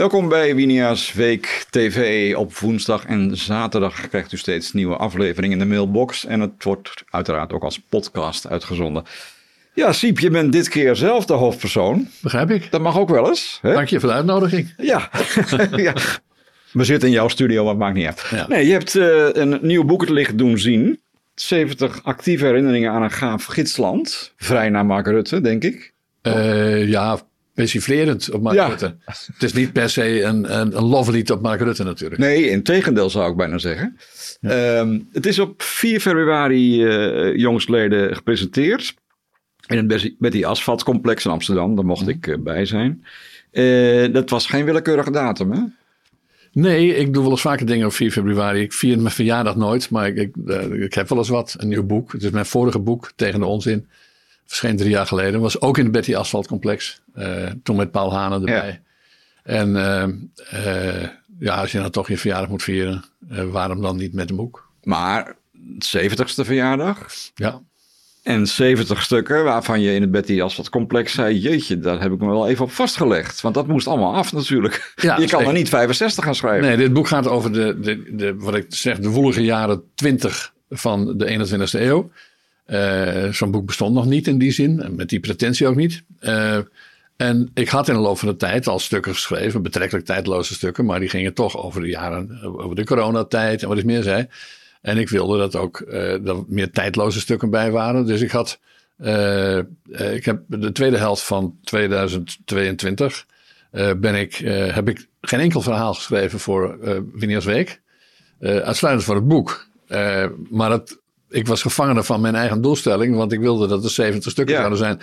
Welkom bij Winia's Week TV. Op woensdag en zaterdag krijgt u steeds nieuwe afleveringen in de mailbox. En het wordt uiteraard ook als podcast uitgezonden. Ja, Siep, je bent dit keer zelf de hoofdpersoon. Begrijp ik. Dat mag ook wel eens. Hè? Dank je voor de uitnodiging. Ja. ja. We zitten in jouw studio, maar het maakt niet uit. Ja. Nee, je hebt uh, een nieuw boek het licht doen zien. 70 actieve herinneringen aan een gaaf gidsland. Vrij naar Mark Rutte, denk ik. Uh, ja, persiflerend op Mark Ja. Rutte. Het is niet per se een, een, een loflied op Mark Rutte natuurlijk. Nee, in tegendeel zou ik bijna zeggen. Ehm, het is op 4 februari eh jongstleden gepresenteerd. In het Betty Asphalt complex in Amsterdam. Daar mocht ik eh, bij zijn. Eh, dat was geen willekeurige datum, hè? Nee, ik doe wel eens vaker dingen op 4 februari. Ik vier mijn verjaardag nooit, maar ik, ik, ik heb wel eens wat. Een nieuw boek. Het is mijn vorige boek, Tegen de Onzin. Verscheen drie jaar geleden. Was ook in het Betty Asphalt complex. Eh, toen met Paul Hanen erbij. En eh, eh, ja, als je dan toch je verjaardag moet vieren, waarom dan niet met een boek? Maar 70ste verjaardag. Ja, En 70 stukken waarvan je in het Betty Asphalt complex zei... jeetje, daar heb ik me wel even op vastgelegd. Want dat moest allemaal af natuurlijk. Ja, je kan er niet 65 gaan schrijven. Nee, dit boek gaat over de, de, de, wat ik zeg, de woelige jaren 20 van de 21ste eeuw. Eh, Zo'n boek bestond nog niet in die zin, met die pretentie ook niet. Eh, en ik had in de loop van de tijd al stukken geschreven, betrekkelijk tijdloze stukken, maar die gingen toch over de jaren, over de coronatijd en wat ik meer zei. En ik wilde dat ook eh dat er meer tijdloze stukken bij waren. Dus ik had, eh, eh, ik heb de tweede helft van 2022 eh, ben ik, eh, heb ik geen enkel verhaal geschreven voor eh Winiers Week. Eh, uitsluitend voor het boek. Eh, maar het, ik was gevangene van mijn eigen doelstelling, want ik wilde dat er 70 stukken Ja. zouden zijn.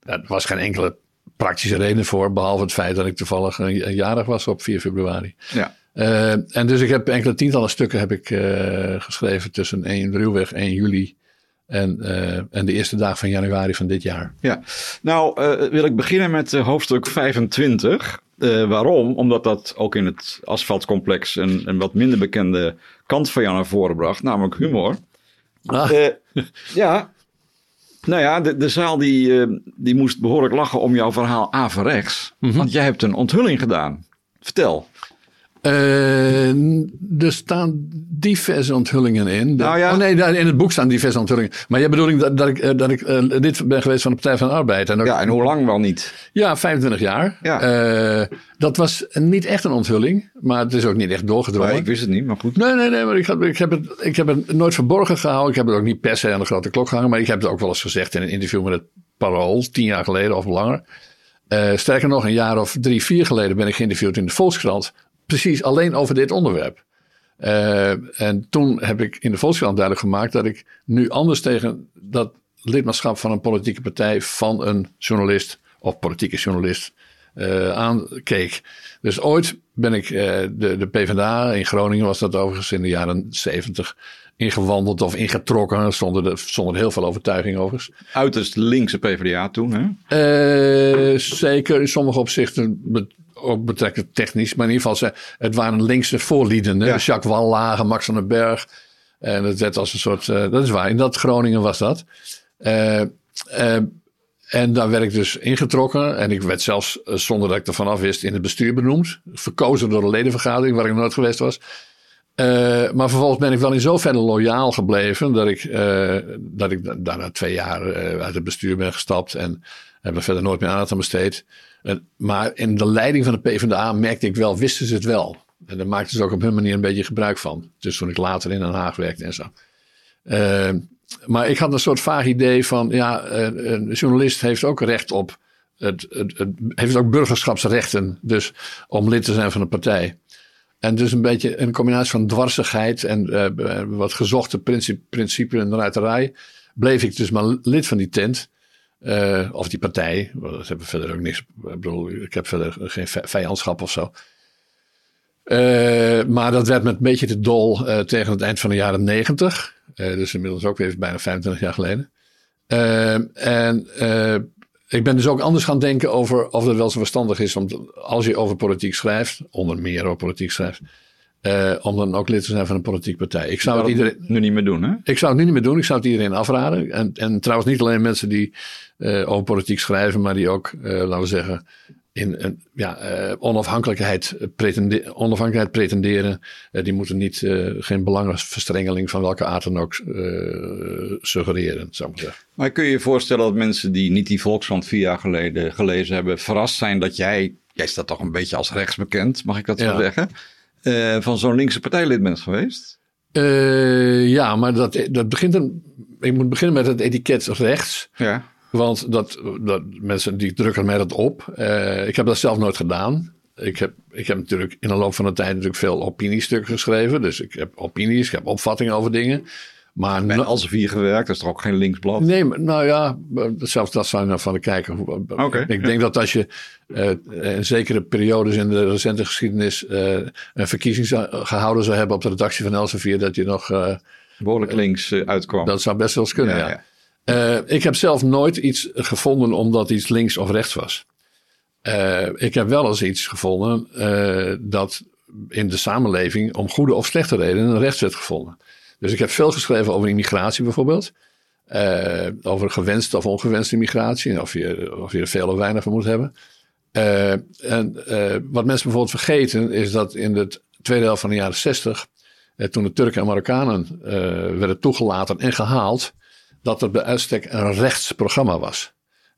Daar was geen enkele praktische reden voor, behalve het feit dat ik toevallig een, jarig was op 4 februari. Ja. Eh, en dus ik heb enkele tientallen stukken heb ik, eh, geschreven tussen 1 ruwweg 1 juli en, eh, en de eerste dag van januari van dit jaar. Ja, nou wil ik beginnen met hoofdstuk 25. Eh, waarom? Omdat dat ook in het asfaltcomplex een, een wat minder bekende kant van jou naar voren bracht, namelijk humor. Ah, Eh, ja, nou ja, de, de zaal die, eh, die moest behoorlijk lachen om jouw verhaal averechts. Mhm. Want jij hebt een onthulling gedaan. Vertel. Eh, er staan diverse onthullingen in. Nou ja. Oh nee, in het boek staan diverse onthullingen. Maar jij bedoelt dat, dat ik, eh, dat ik eh, lid ben geweest van de Partij van de Arbeid. En ook, Ja, en hoe lang wel niet? Ja, 25 jaar. Ja. Dat was niet echt een onthulling, maar het is ook niet echt doorgedrongen. Ik wist het niet, maar goed. Nee, nee, nee, maar ik, had, ik, heb het, ik heb het nooit verborgen gehouden. Ik heb het ook niet per se aan de grote klok gehangen. Maar ik heb het ook wel eens gezegd in een interview met het Parool, tien jaar geleden of langer. Sterker nog, een jaar of drie, vier geleden ben ik geïnterviewd in de Volkskrant. Precies alleen over dit onderwerp. Eh, en toen heb ik in de Volkskrant duidelijk gemaakt dat ik nu anders tegen dat lidmaatschap van een politieke partij van een journalist of politieke journalist eh, aankeek. Dus ooit ben ik eh, de, de PvdA, in Groningen was dat overigens in de jaren 70, ingewandeld of ingetrokken, zonder, de, zonder heel veel overtuiging overigens. Uiterst linkse PvdA toen, hè? Zeker in sommige opzichten ook betrekkelijk technisch. Maar in ieder geval, ze, het waren linkse voorliedenden. Ja. Jacques Wallage, Max van den Berg. En het werd als een soort, eh, dat is waar, in dat Groningen was dat. Eh, eh, en daar werd ik dus ingetrokken. En ik werd zelfs, zonder dat ik ervan af wist, in het bestuur benoemd. Verkozen door de ledenvergadering, waar ik nooit geweest was. Maar vervolgens ben ik wel in zoverre loyaal gebleven dat ik, dat ik da- daarna twee jaar uit het bestuur ben gestapt en heb er verder nooit meer aandacht aan besteed. Eh, maar in de leiding van de PvdA merkte ik wel, wisten ze het wel. En daar maakten ze ook op hun manier een beetje gebruik van. Dus toen ik later in Den Haag werkte en zo. Eh, maar ik had een soort vaag idee van, ja, eh, een journalist heeft ook recht op, het, het, heeft ook burgerschapsrechten, dus om lid te zijn van een partij. En dus een beetje een combinatie van dwarsigheid en wat gezochte principe, principe en ruiterij. Bleef ik dus maar lid van die tent. Eh, of die partij. Dat hebben verder ook niks. Ik bedoel, ik heb verder geen vi- vijandschap of zo. Eh, maar dat werd met een beetje te dol eh, tegen het eind van de jaren negentig. Dus inmiddels ook weer bijna 25 jaar geleden. En ik ben dus ook anders gaan denken over of het wel zo verstandig is om, als je over politiek schrijft, onder meer over politiek schrijft, eh, om dan ook lid te zijn van een politieke partij. Ik zou, het iedereen, nu niet meer doen, hè? ik zou het nu niet meer doen. Ik zou het iedereen afraden. En, en trouwens niet alleen mensen die eh, over politiek schrijven, maar die ook, eh, laten we zeggen, in een ja, uh, onafhankelijkheid, pretende onafhankelijkheid pretenderen. Uh, die moeten niet, uh, geen belangenverstrengeling van welke aard dan ook suggereren, zou ik zeggen. Maar kun je je voorstellen dat mensen die niet die Volkskrant vier jaar geleden gelezen hebben, verrast zijn dat jij, jij staat toch een beetje als rechts bekend, mag ik dat zo zeggen, van zo'n linkse partijlid bent geweest? ja, maar dat, dat begint een, ik moet beginnen met het etiket rechts. Ja. Want dat, dat, mensen die drukken mij dat op. Uh, ik heb dat zelf nooit gedaan. Ik heb, ik heb natuurlijk in de loop van de tijd natuurlijk veel opiniestukken geschreven. Dus ik heb opinies, ik heb opvattingen over dingen. Maar bij Elsevier gewerkt, dat is toch ook geen linksblad? Nee, nou ja, zelfs dat zou je nou van de kijker. Okay, ik denk dat als je uh, in zekere periodes in de recente geschiedenis uh, een verkiezing zou, gehouden zou hebben op de redactie van Elsevier, dat je nog. Uh, Behoorlijk links uitkwam. Dat zou best wel eens kunnen, ja. ja. Uh, ik heb zelf nooit iets gevonden omdat iets links of rechts was. Uh, ik heb wel eens iets gevonden uh, dat in de samenleving om goede of slechte redenen rechts werd gevonden. Dus ik heb veel geschreven over immigratie bijvoorbeeld. over gewenste of ongewenste immigratie. Of je, of je er veel of weinig van moet hebben. en wat mensen bijvoorbeeld vergeten is dat in de tweede helft van de jaren zestig. toen de Turken en Marokkanen werden toegelaten en gehaald dat het bij uitstek een rechtsprogramma was.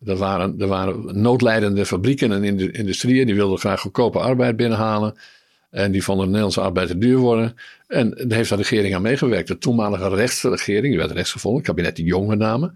Er waren, er waren noodlijdende fabrieken en industrieën die wilden graag goedkope arbeid binnenhalen. En die vonden de Nederlandse arbeid te duur worden. En daar heeft de regering aan meegewerkt. De toenmalige rechtsregering, die werd rechtsgevonden, het kabinet de Jong met name.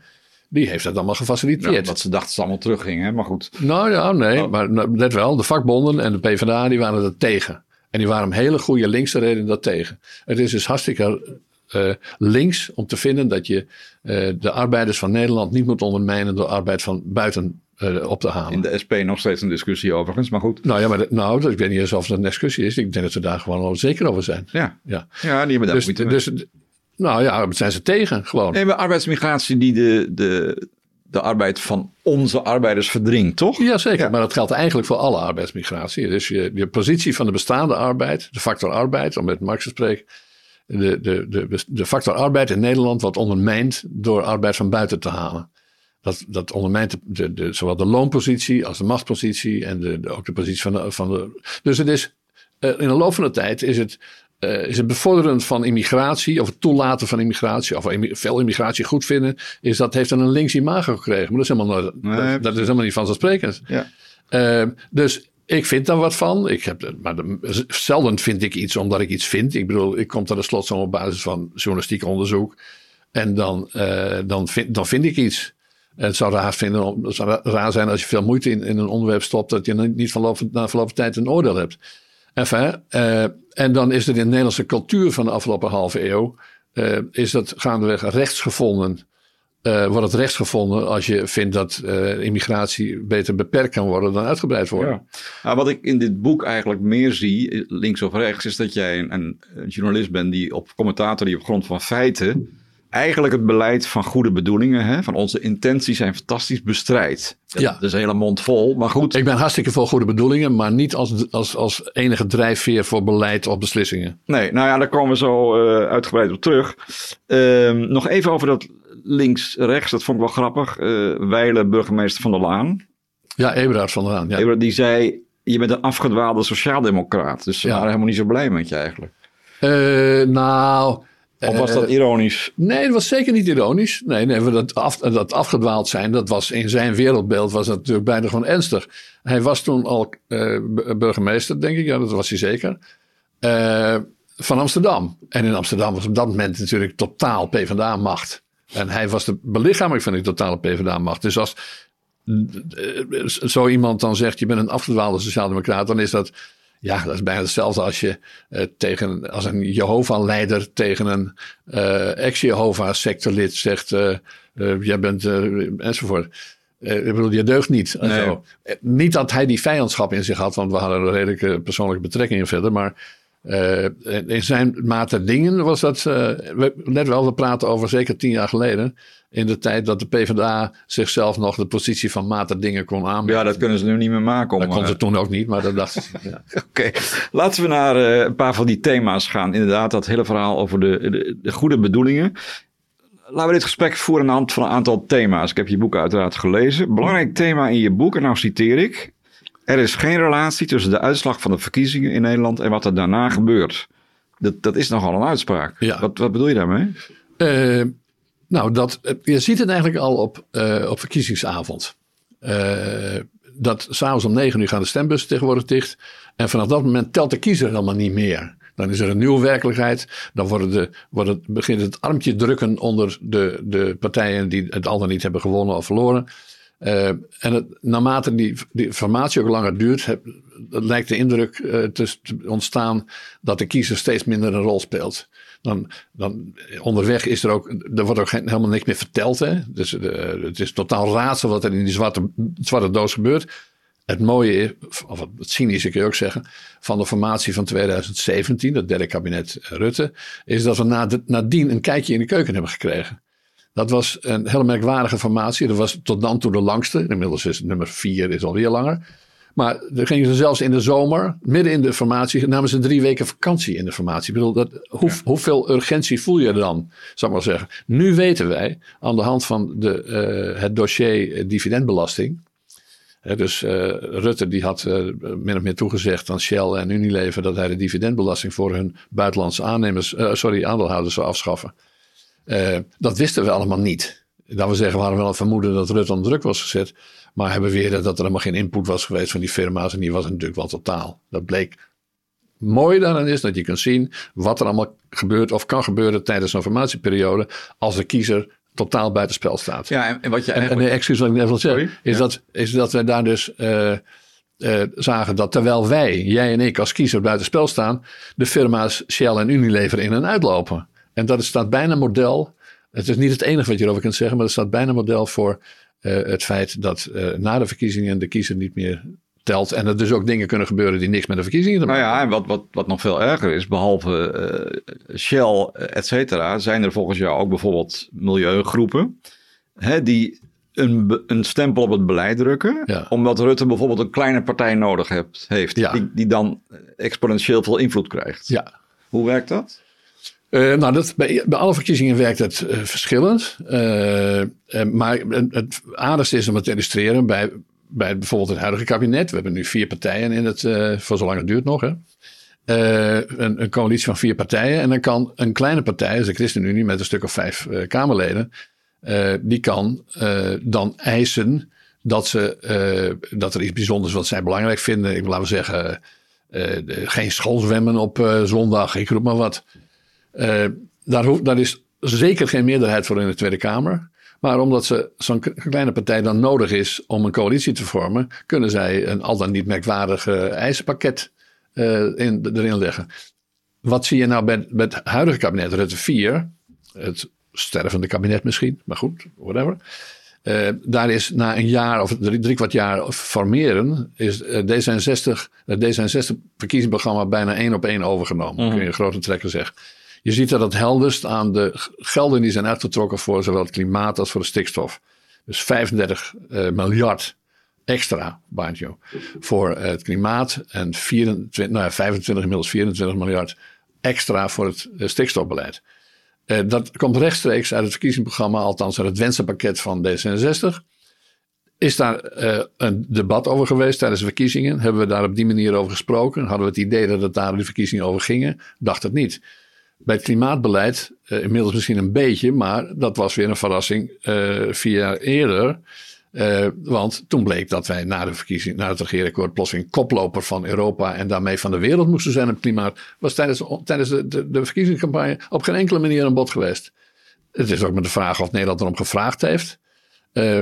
Die heeft dat allemaal gefaciliteerd. Ja, dat ze dachten ze allemaal teruggingen, maar goed. Nou ja, nee, oh. maar net wel. De vakbonden en de PvdA die waren er tegen. En die waren om hele goede linkse reden dat tegen. Het is dus hartstikke uh, links om te vinden dat je uh, de arbeiders van Nederland niet moet ondermijnen door arbeid van buiten uh, op te halen. In de SP nog steeds een discussie overigens, maar goed. Nou ja, maar nou, ik weet niet eens of het een discussie is. Ik denk dat ze daar gewoon al zeker over zijn. Ja, ja. ja die hebben daar dus, dus, Nou ja, zijn ze tegen gewoon. Nee, maar arbeidsmigratie die de, de, de arbeid van onze arbeiders verdringt, toch? Jazeker, ja. maar dat geldt eigenlijk voor alle arbeidsmigratie. Dus je, je positie van de bestaande arbeid, de factor arbeid, om met Marx te spreken de, de, de, de factor arbeid in Nederland wordt ondermijnd door arbeid van buiten te halen. Dat, dat ondermijnt de, de, zowel de loonpositie als de machtspositie en de, de, ook de positie van de, van de. Dus het is uh, in de loop van de tijd is het, uh, is het bevorderen van immigratie of het toelaten van immigratie of veel immigratie goed vinden, is dat heeft dan een links imago gekregen. Maar dat is helemaal, nooit, nee, dat, dat, is helemaal niet vanzelfsprekend. Ja. Uh, dus ik vind daar wat van. Ik heb, maar de, zelden vind ik iets omdat ik iets vind. Ik bedoel, ik kom tot zo op basis van journalistiek onderzoek. En dan, uh, dan, vind, dan vind ik iets. Het zou raar, vinden, het raar zijn als je veel moeite in, een onderwerp stopt. dat je niet na verloop tijd een oordeel hebt. Uh, en dan is er in de Nederlandse cultuur van de afgelopen halve eeuw. Uh, is dat gaandeweg rechtsgevonden uh, wordt het rechts gevonden als je vindt dat immigratie beter beperkt kan worden dan uitgebreid worden. Ja. Nou, wat ik in dit boek eigenlijk meer zie, links of rechts, is dat jij een, een, journalist bent die op commentator die op grond van feiten eigenlijk het beleid van goede bedoelingen, hè, van onze intenties zijn fantastisch bestrijdt. Ja. Dat is een hele mond vol, maar goed. Ik ben hartstikke vol goede bedoelingen, maar niet als, als, als enige drijfveer voor beleid of beslissingen. Nee, nou ja, daar komen we zo uh, uitgebreid op terug. Uh, nog even over dat links-rechts, dat vond ik wel grappig. Uh, Weile, burgemeester van der Laan. Ja, Eberhard van der Laan. Ja. Eberhard, die zei, je bent een afgedwaalde sociaaldemocraat. Dus ze waren helemaal niet zo blij met je eigenlijk. Uh, nou... Of was dat eh, ironisch? Nee, dat was zeker niet ironisch. Nee, nee dat, af, dat afgedwaald zijn, dat was in zijn wereldbeeld was dat natuurlijk bijna gewoon ernstig. Hij was toen al uh, burgemeester, denk ik. Ja, dat was hij zeker. Uh, van Amsterdam. En in Amsterdam was op dat moment natuurlijk totaal PvdA-macht. En hij was de belichaming van die totale PvdA-macht. Dus als eh, zo iemand dan zegt: je bent een afgedwaalde sociaaldemocraat, dan is dat. Ja, dat is bijna hetzelfde als je uh, tegen, als een Jehovah-leider tegen een uh, ex-Jehovah-sectorlid zegt: uh, jij bent enzovoort. ik bedoel, je deugt niet. Nee. Niet dat hij die vijandschap in zich had, want we hadden een redelijke persoonlijke betrekkingen verder, maar uh, in zijn mate dingen was dat, uh, net wel, we praten over zeker tien jaar geleden. In de tijd dat de PvdA zichzelf nog de positie van mate dingen kon aanbieden. Ja, dat kunnen ze nu niet meer maken. dat kon ze toen ook niet, maar dat dachten ze. Ja. Oké, laten we naar uh, een paar van die thema's gaan. Inderdaad, dat hele verhaal over de, de, de goede bedoelingen. Laten we dit gesprek voeren aan de hand van een aantal thema's. Ik heb je boek uiteraard gelezen. Belangrijk thema in je boek, en nou citeer ik. Er is geen relatie tussen de uitslag van de verkiezingen in Nederland en wat er daarna gebeurt. Dat, dat is nogal een uitspraak. Ja. Wat, wat bedoel je daarmee? Eh, nou, dat, je ziet het eigenlijk al op, eh, op verkiezingsavond. Eh, dat s'avonds om negen uur gaan de stembussen tegenwoordig dicht. En vanaf dat moment telt de kiezer helemaal niet meer. Dan is er een nieuwe werkelijkheid. Dan worden de, wordt begint het armpje drukken onder de, de partijen die het al dan niet hebben gewonnen of verloren. Uh, en naarmate die, informatie ook langer duurt, heb, lijkt de indruk uh, te, ontstaan dat de kiezer steeds minder een rol speelt. Dan, dan onderweg is er ook, er wordt ook helemaal niks meer verteld. Hè? Dus uh, het is totaal raadsel wat er in die zwarte, zwarte doos gebeurt. Het mooie of het cynische kun je ook zeggen, van de formatie van 2017, het derde kabinet Rutte, is dat we na nadien een kijkje in de keuken hebben gekregen. Dat was een hele merkwaardige formatie. Dat was tot dan toe de langste. Inmiddels is nummer vier is alweer langer. Maar er gingen ze zelfs in de zomer, midden in de formatie, namen ze drie weken vakantie in de formatie. Ik bedoel, dat, hoe, ja. hoeveel urgentie voel je dan, zou ik maar zeggen. Nu weten wij, aan de hand van de, uh, het dossier dividendbelasting. Hè, dus uh, Rutte die had uh, min of meer toegezegd aan Shell en Unilever dat hij de dividendbelasting voor hun buitenlandse aannemers, sorry, aandeelhouders zou afschaffen. Uh, dat wisten we allemaal niet. Dat we zeggen, we hadden wel het vermoeden dat Rutte onder druk was gezet. Maar hebben weer dat er helemaal geen input was geweest van die firma's. En die was natuurlijk wel totaal. Dat bleek. Mooi daaraan is dat je kunt zien wat er allemaal gebeurt of kan gebeuren tijdens een formatieperiode. Als de kiezer totaal buitenspel staat. Ja, en, en wat je eigenlijk... En, de excuus wat ik net wil zeggen, is, ja. dat, is dat we daar dus uh, uh, zagen dat terwijl wij, jij en ik als kiezer buitenspel staan, de firma's Shell en Unilever in en uitlopen. En dat staat bijna model. Het is niet het enige wat je erover kunt zeggen, maar het staat bijna model voor uh, het feit dat uh, na de verkiezingen de kiezer niet meer telt. En er dus ook dingen kunnen gebeuren die niks met de verkiezingen te maken hebben. Nou ja, en wat, wat, wat nog veel erger is, behalve uh, Shell, et cetera, zijn er volgens jou ook bijvoorbeeld milieugroepen hè, die een, een stempel op het beleid drukken. Ja. Omdat Rutte bijvoorbeeld een kleine partij nodig hebt, heeft, Ja. die, die dan exponentieel veel invloed krijgt. Ja. Hoe werkt dat? Uh, nou, dat, bij, bij alle verkiezingen werkt het uh, verschillend. Uh, maar het aardigste is om het te illustreren bij, bij bijvoorbeeld het huidige kabinet. We hebben nu vier partijen in het, voor zolang het duurt nog. Hè. Een, een, coalitie van vier partijen. En dan kan een kleine partij, dus de ChristenUnie met een stuk of vijf Kamerleden, die kan dan eisen dat, ze, dat er iets bijzonders wat zij belangrijk vinden. Ik laten zeggen, geen schoolzwemmen op zondag, ik roep maar wat. Uh, daar, hoeft, daar is zeker geen meerderheid voor in de Tweede Kamer. Maar omdat ze zo'n kleine partij dan nodig is om een coalitie te vormen, kunnen zij een al dan niet merkwaardig eisenpakket uh, in, erin leggen. Wat zie je nou bij, bij het huidige kabinet, Rutte 4, het stervende kabinet misschien, maar goed, whatever. Uh, daar is na een jaar of drie, drie kwart jaar formeren, is D66, het D66-verkiezingsprogramma bijna één op één overgenomen. Mm. Kun je grote trekken zeggen. Je ziet dat het helderst aan de gelden die zijn uitgetrokken voor zowel het klimaat als voor de stikstof. Dus 35 uh, miljard extra, mind voor het klimaat en 24, nou ja, 25, inmiddels 24 miljard extra voor het uh, stikstofbeleid. Dat komt rechtstreeks uit het verkiezingsprogramma, althans uit het wensenpakket van D66. Is daar een debat over geweest tijdens de verkiezingen? Hebben we daar op die manier over gesproken? Hadden we het idee dat het daar de verkiezingen over gingen? Dacht het niet. Bij het klimaatbeleid, uh, inmiddels misschien een beetje, maar dat was weer een verrassing uh, vier jaar eerder. Uh, want toen bleek dat wij na de verkiezing, na het regeerakkoord, plotseling koploper van Europa en daarmee van de wereld moesten zijn op klimaat. Was tijdens, tijdens de, de, verkiezingscampagne op geen enkele manier een bod geweest. Het is ook met de vraag of Nederland erom gevraagd heeft.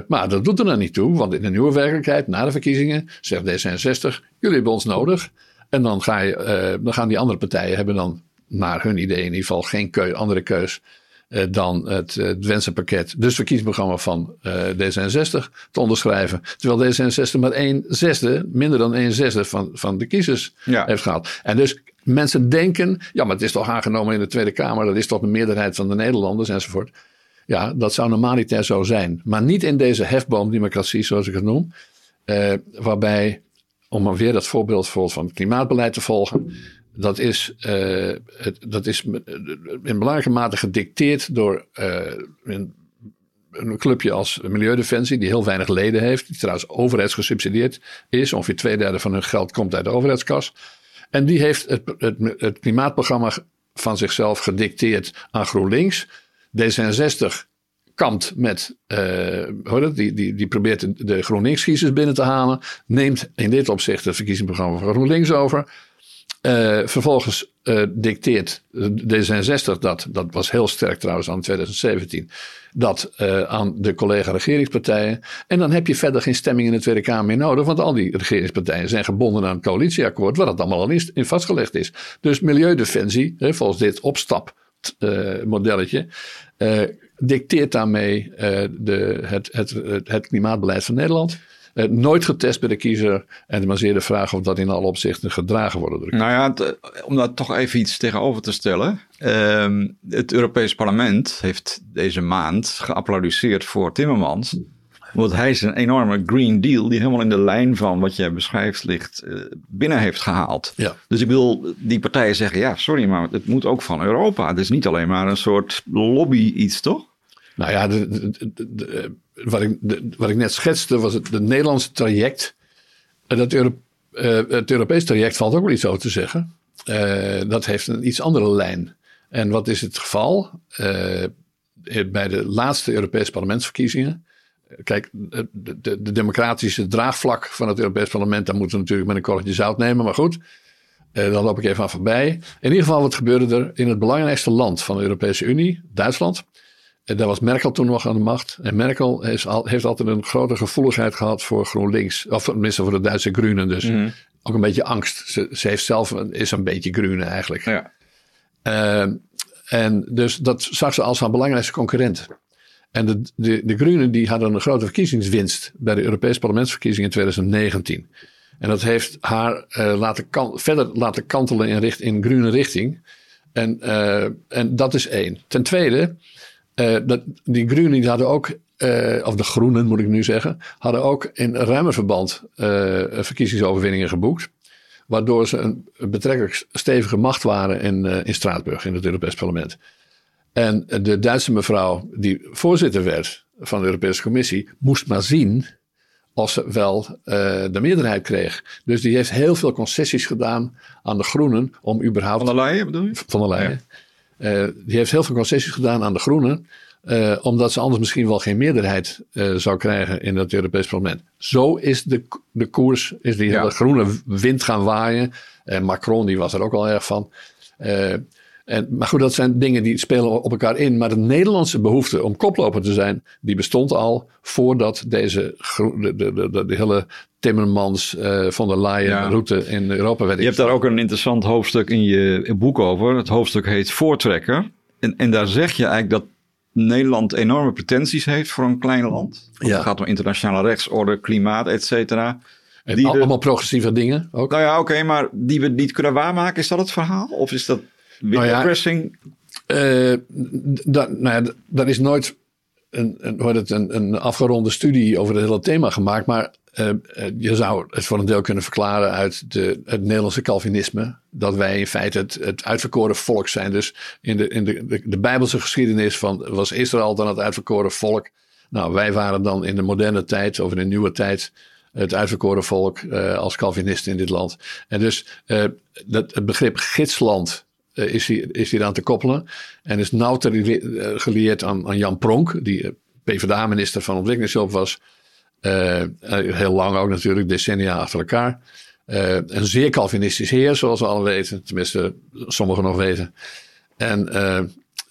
Maar dat doet er dan niet toe, want in de nieuwe werkelijkheid, na de verkiezingen, zegt D66, jullie hebben ons nodig. En dan, ga je, dan gaan die andere partijen hebben dan naar hun idee in ieder geval geen keu, andere keus uh, dan het, het wensenpakket, dus het verkiezingsprogramma van uh, D66 te onderschrijven. Terwijl D66 maar een zesde, minder dan een zesde van, van de kiezers ja. heeft gehad. En dus mensen denken, ja maar het is toch aangenomen in de Tweede Kamer, dat is toch een meerderheid van de Nederlanders enzovoort. Ja, dat zou normaliter zo zijn. Maar niet in deze hefboomdemocratie zoals ik het noem. Uh, waarbij, om weer dat voorbeeld van het klimaatbeleid te volgen dat is, uh, het, dat is in belangrijke mate gedicteerd door een, een clubje als Milieudefensie, die heel weinig leden heeft. Die trouwens overheidsgesubsidieerd is. Ongeveer twee derde van hun geld komt uit de overheidskas. En die heeft het, het, het klimaatprogramma van zichzelf gedicteerd aan GroenLinks. D66 kampt met, uh, hoor die, die, die probeert de GroenLinks-kiezers binnen te halen. Neemt in dit opzicht het verkiezingsprogramma van GroenLinks over. Uh, vervolgens uh, dicteert D66 dat, dat was heel sterk trouwens aan 2017, dat uh, aan de collega-regeringspartijen. En dan heb je verder geen stemming in de Tweede Kamer meer nodig, want al die regeringspartijen zijn gebonden aan het coalitieakkoord, waar dat allemaal al in, in vastgelegd is. Dus milieudefensie, hè, volgens dit opstapmodelletje, dicteert daarmee de, het, het, het klimaatbeleid van Nederland. Uh, nooit getest bij de kiezer. En maar zeer de vraag of dat in alle opzichten gedragen wordt. Nou ja, om daar toch even iets tegenover te stellen. Uh, het Europees Parlement heeft deze maand geapplaudisseerd voor Timmermans. Want hij is een enorme Green Deal die helemaal in de lijn van wat jij beschrijft ligt uh, binnen heeft gehaald. Ja. Dus ik wil die partijen zeggen, ja sorry, maar het moet ook van Europa. Het is niet alleen maar een soort lobby iets, toch? Nou ja, de, wat, ik, wat ik net schetste was het, het Nederlandse traject. Dat Euro, uh, het Europees traject valt ook wel iets over te zeggen. Uh, dat heeft een iets andere lijn. En wat is het geval? Uh, bij de laatste Europese parlementsverkiezingen. Kijk, de, de, de, democratische draagvlak van het Europees parlement, daar moeten we natuurlijk met een korreltje zout nemen. Maar goed, dan loop ik even aan voorbij. In ieder geval, wat gebeurde er in het belangrijkste land van de Europese Unie, Duitsland? En daar was Merkel toen nog aan de macht. En Merkel heeft, al, heeft altijd een grote gevoeligheid gehad voor GroenLinks. Of tenminste voor de Duitse Groenen. Dus mm. ook een beetje angst. Ze, ze, heeft zelf is een beetje Groene eigenlijk. Ja. Uh, en dus dat zag ze als haar belangrijkste concurrent. En de, de, de Groenen die hadden een grote verkiezingswinst bij de Europese parlementsverkiezingen in 2019. En dat heeft haar uh, laten kan, verder laten kantelen in, richt, in groene richting. En, uh, en dat is één. Ten tweede uh, dat, die Groenen hadden ook, uh, of de Groenen moet ik nu zeggen, hadden ook in ruimer verband uh, verkiezingsoverwinningen geboekt. Waardoor ze een betrekkelijk stevige macht waren in, in Straatsburg, in het Europees Parlement. En de Duitse mevrouw, die voorzitter werd van de Europese Commissie, moest maar zien of ze wel de meerderheid kreeg. Dus die heeft heel veel concessies gedaan aan de Groenen om überhaupt. Van der Leyen bedoel je? Van der Leyen. Ja. Uh, die heeft heel veel concessies gedaan aan de Groenen. Uh, omdat ze anders misschien wel geen meerderheid uh, zou krijgen in het Europees Parlement. Zo is de, de koers, is die ja. groene wind gaan waaien. En Macron die was er ook al erg van. En, maar goed, dat zijn dingen die spelen op elkaar in. Maar de Nederlandse behoefte om koploper te zijn, die bestond al voordat deze de, de, de, de hele Timmermans uh, van der Leyen ja. route in Europa werd. Je hebt daar ook een interessant hoofdstuk in je boek over. Het hoofdstuk heet Voortrekker. En, en daar zeg je eigenlijk dat Nederland enorme pretenties heeft voor een klein land. Ja. Het gaat om internationale rechtsorde, klimaat, et cetera. En die allemaal progressieve dingen ook. Nou ja, oké, okay, maar die we niet kunnen waarmaken. Is dat het verhaal? Of is dat nou ja, pressing? Uh, dat, nou ja, dat is nooit een, een, het, een, een afgeronde studie over het hele thema gemaakt. Maar uh, je zou het voor een deel kunnen verklaren uit de, het Nederlandse Calvinisme. Dat wij in feite het, het uitverkoren volk zijn. Dus in de, in de, de, de Bijbelse geschiedenis van, was Israël dan het uitverkoren volk. Nou, wij waren dan in de moderne tijd, of in de nieuwe tijd, het uitverkoren volk uh, als Calvinisten in dit land. En dus uh, dat, het begrip gidsland is, hier, is hier aan te koppelen. En is nauw te, gelieerd aan, aan Jan Pronk, die PvdA-minister van Ontwikkelingshulp was. Heel lang ook natuurlijk, decennia achter elkaar. Een zeer Calvinistisch heer, zoals we al weten. Tenminste, sommigen nog weten. En,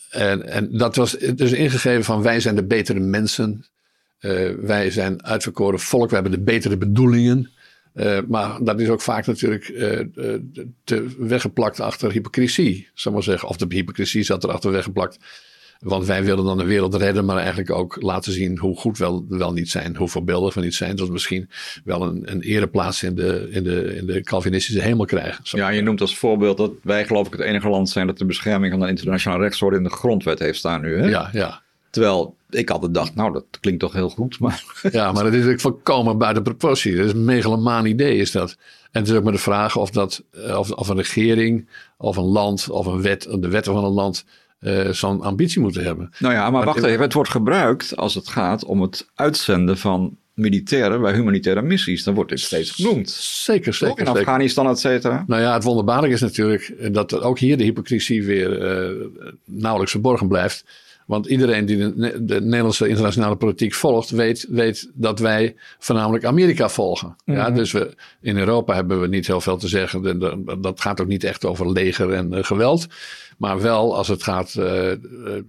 en, en dat was dus ingegeven van wij zijn de betere mensen. wij zijn uitverkoren volk, we hebben de betere bedoelingen. Maar dat is ook vaak natuurlijk te weggeplakt achter hypocrisie, zal maar zeggen. Of de hypocrisie zat erachter weggeplakt want wij willen dan de wereld redden, maar eigenlijk ook laten zien hoe goed we wel, wel niet zijn. Hoe voorbeeldig we niet zijn. Dat we misschien wel een, een ereplaats in de, in, de, in de Calvinistische hemel krijgen. Ja, je noemt als voorbeeld dat wij geloof ik het enige land zijn dat de bescherming van de internationale rechtsorde in de grondwet heeft staan nu. Hè? Ja, ja. Terwijl ik altijd dacht, nou dat klinkt toch heel goed. Maar... Ja, maar dat is ook volkomen buiten proportie. Dat is een megalomaan idee is dat. En het is ook maar de vraag of, dat, of, of een regering of een land of een wet, de wetten van een land uh, zo'n ambitie moeten hebben. Nou ja, maar, wacht even. Het wordt gebruikt als het gaat om het uitzenden van militairen bij humanitaire missies. Dan wordt dit steeds genoemd. Zeker, zeker. In Afghanistan, et cetera. Nou ja, het wonderbaarlijke is natuurlijk dat ook hier de hypocrisie weer uh, nauwelijks verborgen blijft. Want iedereen die de, de, Nederlandse internationale politiek volgt, weet, weet dat wij voornamelijk Amerika volgen. ja, mhm. dus we, in Europa hebben we niet heel veel te zeggen. Dat gaat ook niet echt over leger en uh, geweld. Maar wel als het gaat. Uh,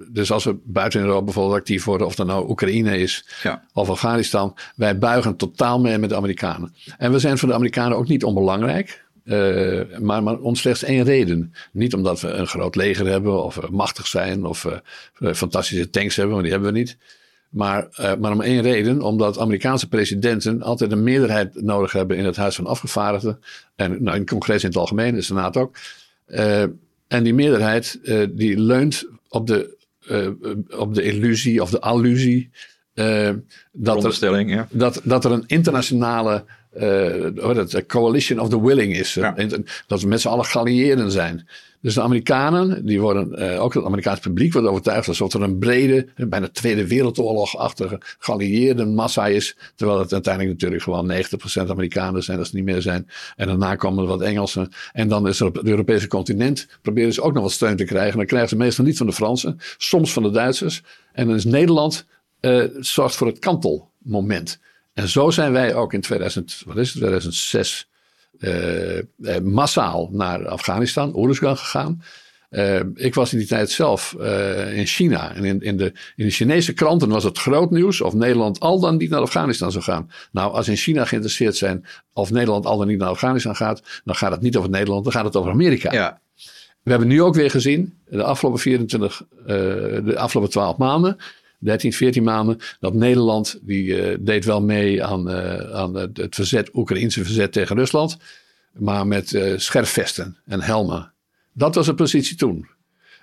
dus als we buiten Europa bijvoorbeeld actief worden, of dat nou Oekraïne is ja. of Afghanistan. Wij buigen totaal mee met de Amerikanen. En we zijn voor de Amerikanen ook niet onbelangrijk. Uh, maar, maar om slechts één reden. Niet omdat we een groot leger hebben of machtig zijn of uh, fantastische tanks hebben, want die hebben we niet. Maar, maar om één reden, omdat Amerikaanse presidenten altijd een meerderheid nodig hebben in het Huis van Afgevaardigden. En nou, in het congres in het algemeen, de Senaat ook. en die meerderheid die leunt op de, op de illusie of de allusie. dat, er, ja. dat, dat er een internationale uh, dat coalition of the willing is. Dat we met z'n allen geallieerden zijn. Dus de Amerikanen, die worden, uh, ook het Amerikaans publiek wordt overtuigd alsof er een brede, bijna Tweede Wereldoorlog-achtige geallieerde massa is. Terwijl het uiteindelijk natuurlijk gewoon 90% Amerikanen zijn, als het niet meer zijn. En daarna komen er wat Engelsen. En dan is er op het Europese continent, proberen ze ook nog wat steun te krijgen. Dan krijgen ze meestal niet van de Fransen, soms van de Duitsers. En dan is Nederland, zorgt voor het kantelmoment. En zo zijn wij ook in 2000, wat is het, 2006 uh, eh, eh, massaal naar Afghanistan, Oeruzgan gegaan. Uh, ik was in die tijd zelf uh, in China. En in, in, de, in de Chinese kranten was het groot nieuws of Nederland al dan niet naar Afghanistan zou gaan. Nou, als in China geïnteresseerd zijn of Nederland al dan niet naar Afghanistan gaat, dan gaat het niet over Nederland, dan gaat het over Amerika. Ja. We hebben nu ook weer gezien, de afgelopen 24, uh, de afgelopen 12 maanden, 13, 14 maanden. Dat Nederland, die uh, deed wel mee aan, uh, aan het verzet, Oekraïnse verzet tegen Rusland. Maar met uh, scherfvesten en helmen. Dat was de positie toen.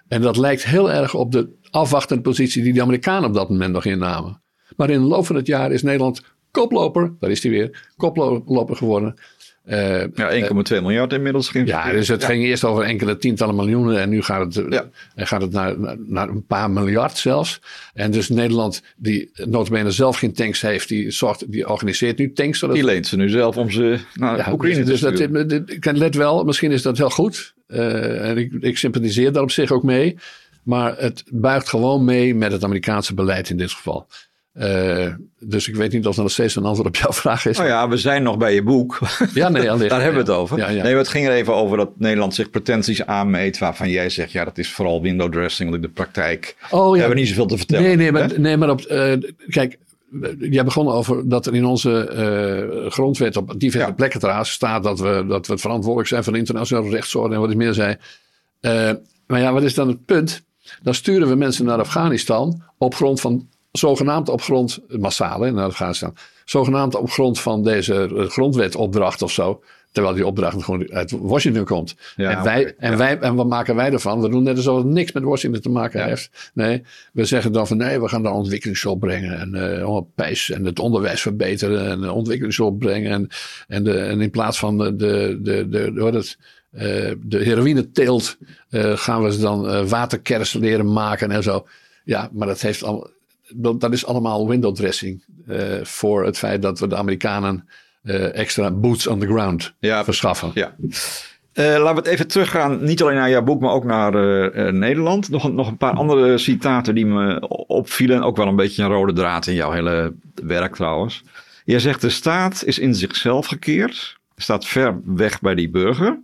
En dat lijkt heel erg op de afwachtende positie die de Amerikanen op dat moment nog innamen. Maar in de loop van het jaar is Nederland koploper, daar is hij weer, koploper geworden. Uh, ja, 1,2 miljard inmiddels. Ja, dus het ging eerst over enkele tientallen miljoenen en nu gaat het, ja. gaat het naar, naar een paar miljard zelfs. En dus Nederland, die notabene zelf geen tanks heeft, die, zorgt, die organiseert nu tanks. Zodat... Die leent ze nu zelf om ze naar ja, Oekraïne dus, te dat, dit, let wel, misschien is dat heel goed. Uh, en ik, ik sympathiseer daar op zich ook mee. Maar het buigt gewoon mee met het Amerikaanse beleid in dit geval. Uh, dus ik weet niet of er nog steeds een antwoord op jouw vraag is. Nou ja, we zijn nog bij je boek. Ja, nee, Daar hebben we het over. Ja, ja. Nee, het ging er even over dat Nederland zich pretenties aanmeet. Waarvan jij zegt, ja, dat is vooral window dressing. Want in de praktijk oh, ja. hebben we niet zoveel te vertellen. Nee, nee, maar, nee, maar op, uh, kijk, jij begon over dat er in onze uh, grondwet op diverse plekken trouwens staat dat we, dat we verantwoordelijk zijn voor de internationale rechtsorde en wat ik meer zei. Maar ja, wat is dan het punt? Dan sturen we mensen naar Afghanistan op grond van zogenaamd op grond, massaal in Afghanistan, zogenaamd op grond van deze eh, grondwetopdracht of zo. Terwijl die opdracht gewoon uit Washington komt. en, wij, en, wij, en wat maken wij ervan? We doen net alsof het niks met Washington te maken heeft. Nee, we zeggen dan van nee, we gaan daar ontwikkelingshulp brengen. En, uh, pijs, en het onderwijs verbeteren. En ontwikkelingshulp brengen. En, en, de, en in plaats van de, de, de, de, de, het, uh, de heroïne teelt, uh, gaan we ze dan waterkers leren maken en zo. Ja, maar dat heeft al, dat is allemaal window dressing uh, voor het feit dat we de Amerikanen uh, extra boots on the ground ja, verschaffen. Ja. Uh, laten we het even teruggaan, niet alleen naar jouw boek, maar ook naar Nederland. Nog, nog een paar andere citaten die me opvielen. Ook wel een beetje een rode draad in jouw hele werk trouwens. Jij zegt de staat is in zichzelf gekeerd, staat ver weg bij die burger.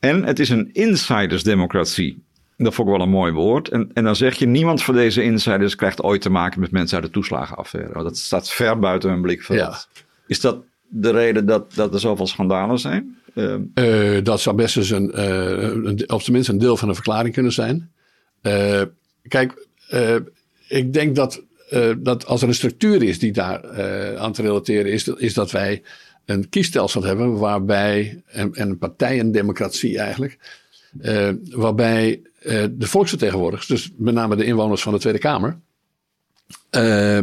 En het is een insidersdemocratie. Dat vond ik wel een mooi woord. En, en dan zeg je, niemand van deze insiders krijgt ooit te maken met mensen uit de toeslagenaffaire. Dat staat ver buiten hun blikveld. Ja. Is dat de reden dat, dat er zoveel schandalen zijn? Uh, dat zou best eens een, uh, een, of tenminste een deel van de verklaring kunnen zijn. Uh, kijk, ik denk dat, dat als er een structuur is die daar aan te relateren is, is dat wij een kiesstelsel hebben waarbij, en, en een partijendemocratie eigenlijk, waarbij uh, de volksvertegenwoordigers, dus met name de inwoners van de Tweede Kamer, uh,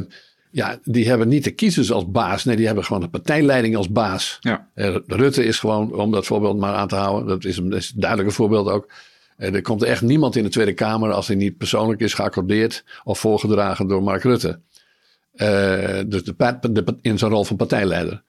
ja, die hebben niet de kiezers als baas. Nee, die hebben gewoon de partijleiding als baas. Ja. Uh, Rutte is gewoon, om dat voorbeeld maar aan te houden, dat is een, dat is een duidelijke voorbeeld ook. er komt echt niemand in de Tweede Kamer als hij niet persoonlijk is geaccordeerd of voorgedragen door Mark Rutte. dus de, in zijn rol van partijleider.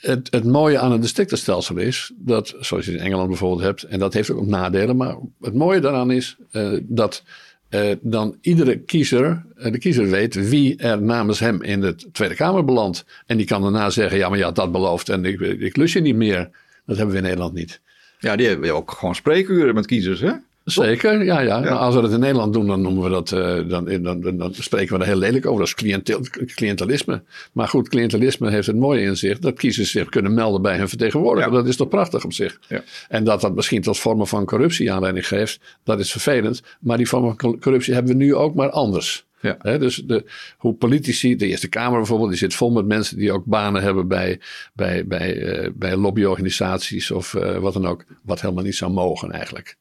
Het, het, mooie aan een districtenstelsel is dat, zoals je in Engeland bijvoorbeeld hebt, en dat heeft ook nadelen, maar het mooie daaraan is dat uh, dan iedere kiezer, uh, de kiezer weet wie er namens hem in de Tweede Kamer belandt. En die kan daarna zeggen, ja maar ja, dat belooft en ik, ik lus je niet meer. Dat hebben we in Nederland niet. Ja, die hebben ook gewoon spreekuren met kiezers hè? Zeker, ja, ja. Nou, als we dat in Nederland doen, dan noemen we dat, uh, dan, dan, dan, spreken we er heel lelijk over. Dat is cliëntel, cliëntelisme. Maar goed, cliëntelisme heeft het mooie in zich dat kiezers zich kunnen melden bij hun vertegenwoordiger. Dat is toch prachtig op zich. Ja. En dat dat misschien tot vormen van corruptie aanleiding geeft, dat is vervelend. Maar die vormen van corruptie hebben we nu ook maar anders. Ja. dus de, hoe politici, de Eerste Kamer bijvoorbeeld, die zit vol met mensen die ook banen hebben bij, bij, bij, uh, bij lobbyorganisaties of uh, wat dan ook. Wat helemaal niet zou mogen eigenlijk.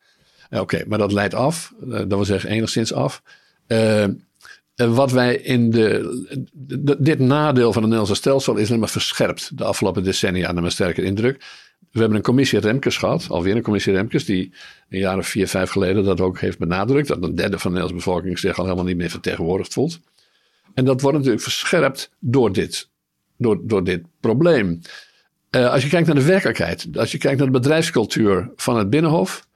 Oké, maar dat leidt af. Eh, dat wil zeggen enigszins af. Uh, wat wij in de, Dit nadeel van het Nederlandse stelsel is helemaal verscherpt de afgelopen decennia, naar mijn sterke indruk. We hebben een commissie Remkes gehad, alweer een commissie Remkes, die een jaar of vier, vijf geleden dat ook heeft benadrukt. Dat een derde van de Nederlandse bevolking zich al helemaal niet meer vertegenwoordigd voelt. En dat wordt natuurlijk verscherpt door dit, door, door dit probleem. Uh, als je kijkt naar de werkelijkheid, als je kijkt naar de bedrijfscultuur van het Binnenhof,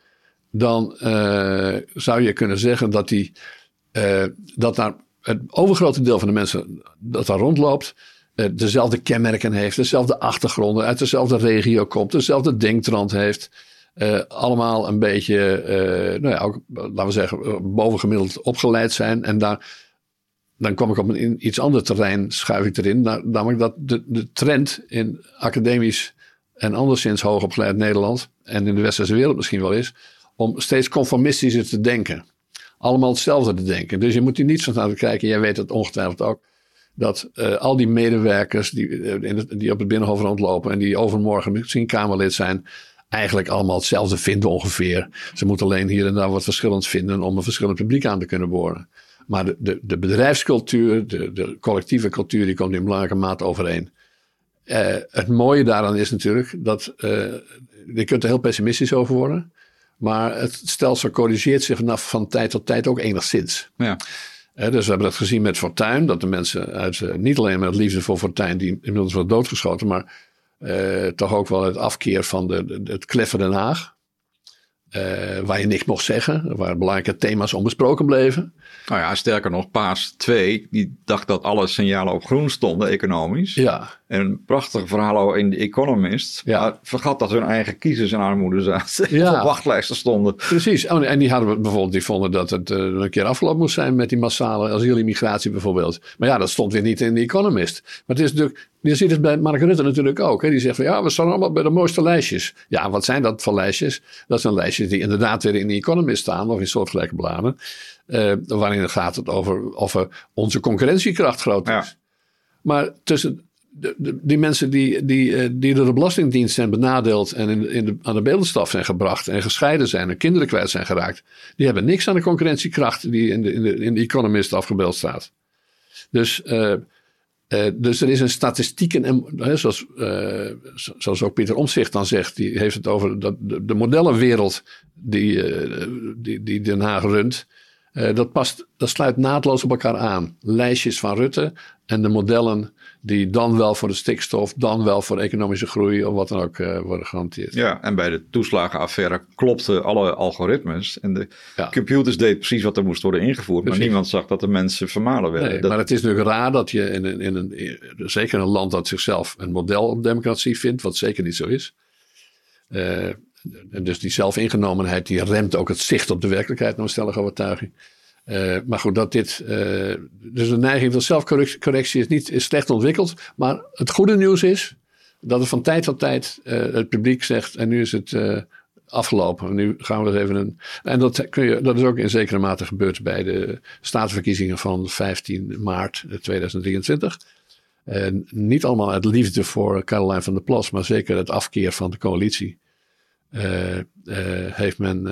dan uh, zou je kunnen zeggen dat, die, uh, dat daar het overgrote deel van de mensen dat daar rondloopt, uh, dezelfde kenmerken heeft, dezelfde achtergronden, uit dezelfde regio komt, dezelfde denktrand heeft. allemaal een beetje, nou ja, laten we zeggen, bovengemiddeld opgeleid zijn. En daar, dan kom ik op een iets ander terrein, schuif ik erin. Namelijk dat de, de trend in academisch en anderszins hoogopgeleid Nederland, en in de westerse wereld misschien wel is, om steeds conformistischer te denken. Allemaal hetzelfde te denken. Dus je moet hier niet van aan kijken. Jij weet het ongetwijfeld ook. Dat uh, al die medewerkers die, uh, die op het Binnenhof rondlopen. en die overmorgen misschien Kamerlid zijn. eigenlijk allemaal hetzelfde vinden ongeveer. Ze moeten alleen hier en daar wat verschillend vinden. om een verschillend publiek aan te kunnen boren. Maar de, de, de bedrijfscultuur, de, de collectieve cultuur. die komt in belangrijke mate overeen. Uh, het mooie daaraan is natuurlijk dat. je kunt er heel pessimistisch over worden. Maar het stelsel corrigeert zich vanaf van tijd tot tijd ook enigszins. Ja. dus we hebben dat gezien met Fortuin. Dat de mensen uit, eh, niet alleen met liefde voor Fortuin, die inmiddels wordt doodgeschoten, maar uh, toch ook wel het afkeer van de, de het kleffe Den Haag. Uh, waar je niks mocht zeggen, waar belangrijke thema's onbesproken bleven. Nou ja, sterker nog, Paas 2, die dacht dat alle signalen op groen stonden, economisch. Ja. En een prachtig verhaal in The Economist. Ja. Maar vergat dat hun eigen kiezers in armoede zaten. Ja. op wachtlijsten stonden. Precies. Oh, en die hadden bijvoorbeeld, die vonden dat het uh, een keer afgelopen moest zijn met die massale asielimmigratie bijvoorbeeld. Maar ja, dat stond weer niet in The Economist. Maar het is natuurlijk, je ziet het bij Mark Rutte natuurlijk ook. Hè? Die zegt van ja, we staan allemaal bij de mooiste lijstjes. Ja, wat zijn dat voor lijstjes? Dat zijn lijstjes die inderdaad weer in The Economist staan of in soortgelijke bladen. Uh, waarin gaat het over of onze concurrentiekracht groot is. Ja. Maar tussen de, die mensen die, die, eh, die door de Belastingdienst zijn benadeeld en in, in de, aan de beeldenstaf zijn gebracht en gescheiden zijn en kinderen kwijt zijn geraakt, die hebben niks aan de concurrentiekracht die in de, in de, in de Economist afgebeeld staat. Dus, uh, uh, dus er is een statistiek, en, zoals, uh, zoals ook Pieter Omzicht dan zegt, die heeft het over dat, de, de modellenwereld die, die, die Den Haag runt. dat, past, dat sluit naadloos op elkaar aan. Lijstjes van Rutte en de modellen die dan wel voor de stikstof, dan wel voor economische groei of wat dan ook uh, worden gehanteerd. Ja, en bij de toeslagenaffaire klopten alle algoritmes en de computers deden precies wat er moest worden ingevoerd, maar niemand zag dat de mensen vermalen werden. Nee, Maar het is natuurlijk raar dat je in, in, in een, zeker een land dat zichzelf een model democratie vindt, wat zeker niet zo is. Uh, dus die zelfingenomenheid die remt ook het zicht op de werkelijkheid, naar stellige overtuiging. Uh, maar goed, dat dit. Uh, dus de neiging tot zelfcorrectie is niet is slecht ontwikkeld. Maar het goede nieuws is dat er van tijd tot tijd uh, het publiek zegt. En nu is het afgelopen. Nu gaan we er even een. En dat, kun je, dat is ook in zekere mate gebeurd bij de staatsverkiezingen van 15 maart 2023. En niet allemaal uit liefde voor Caroline van der Plas, maar zeker het afkeer van de coalitie. heeft men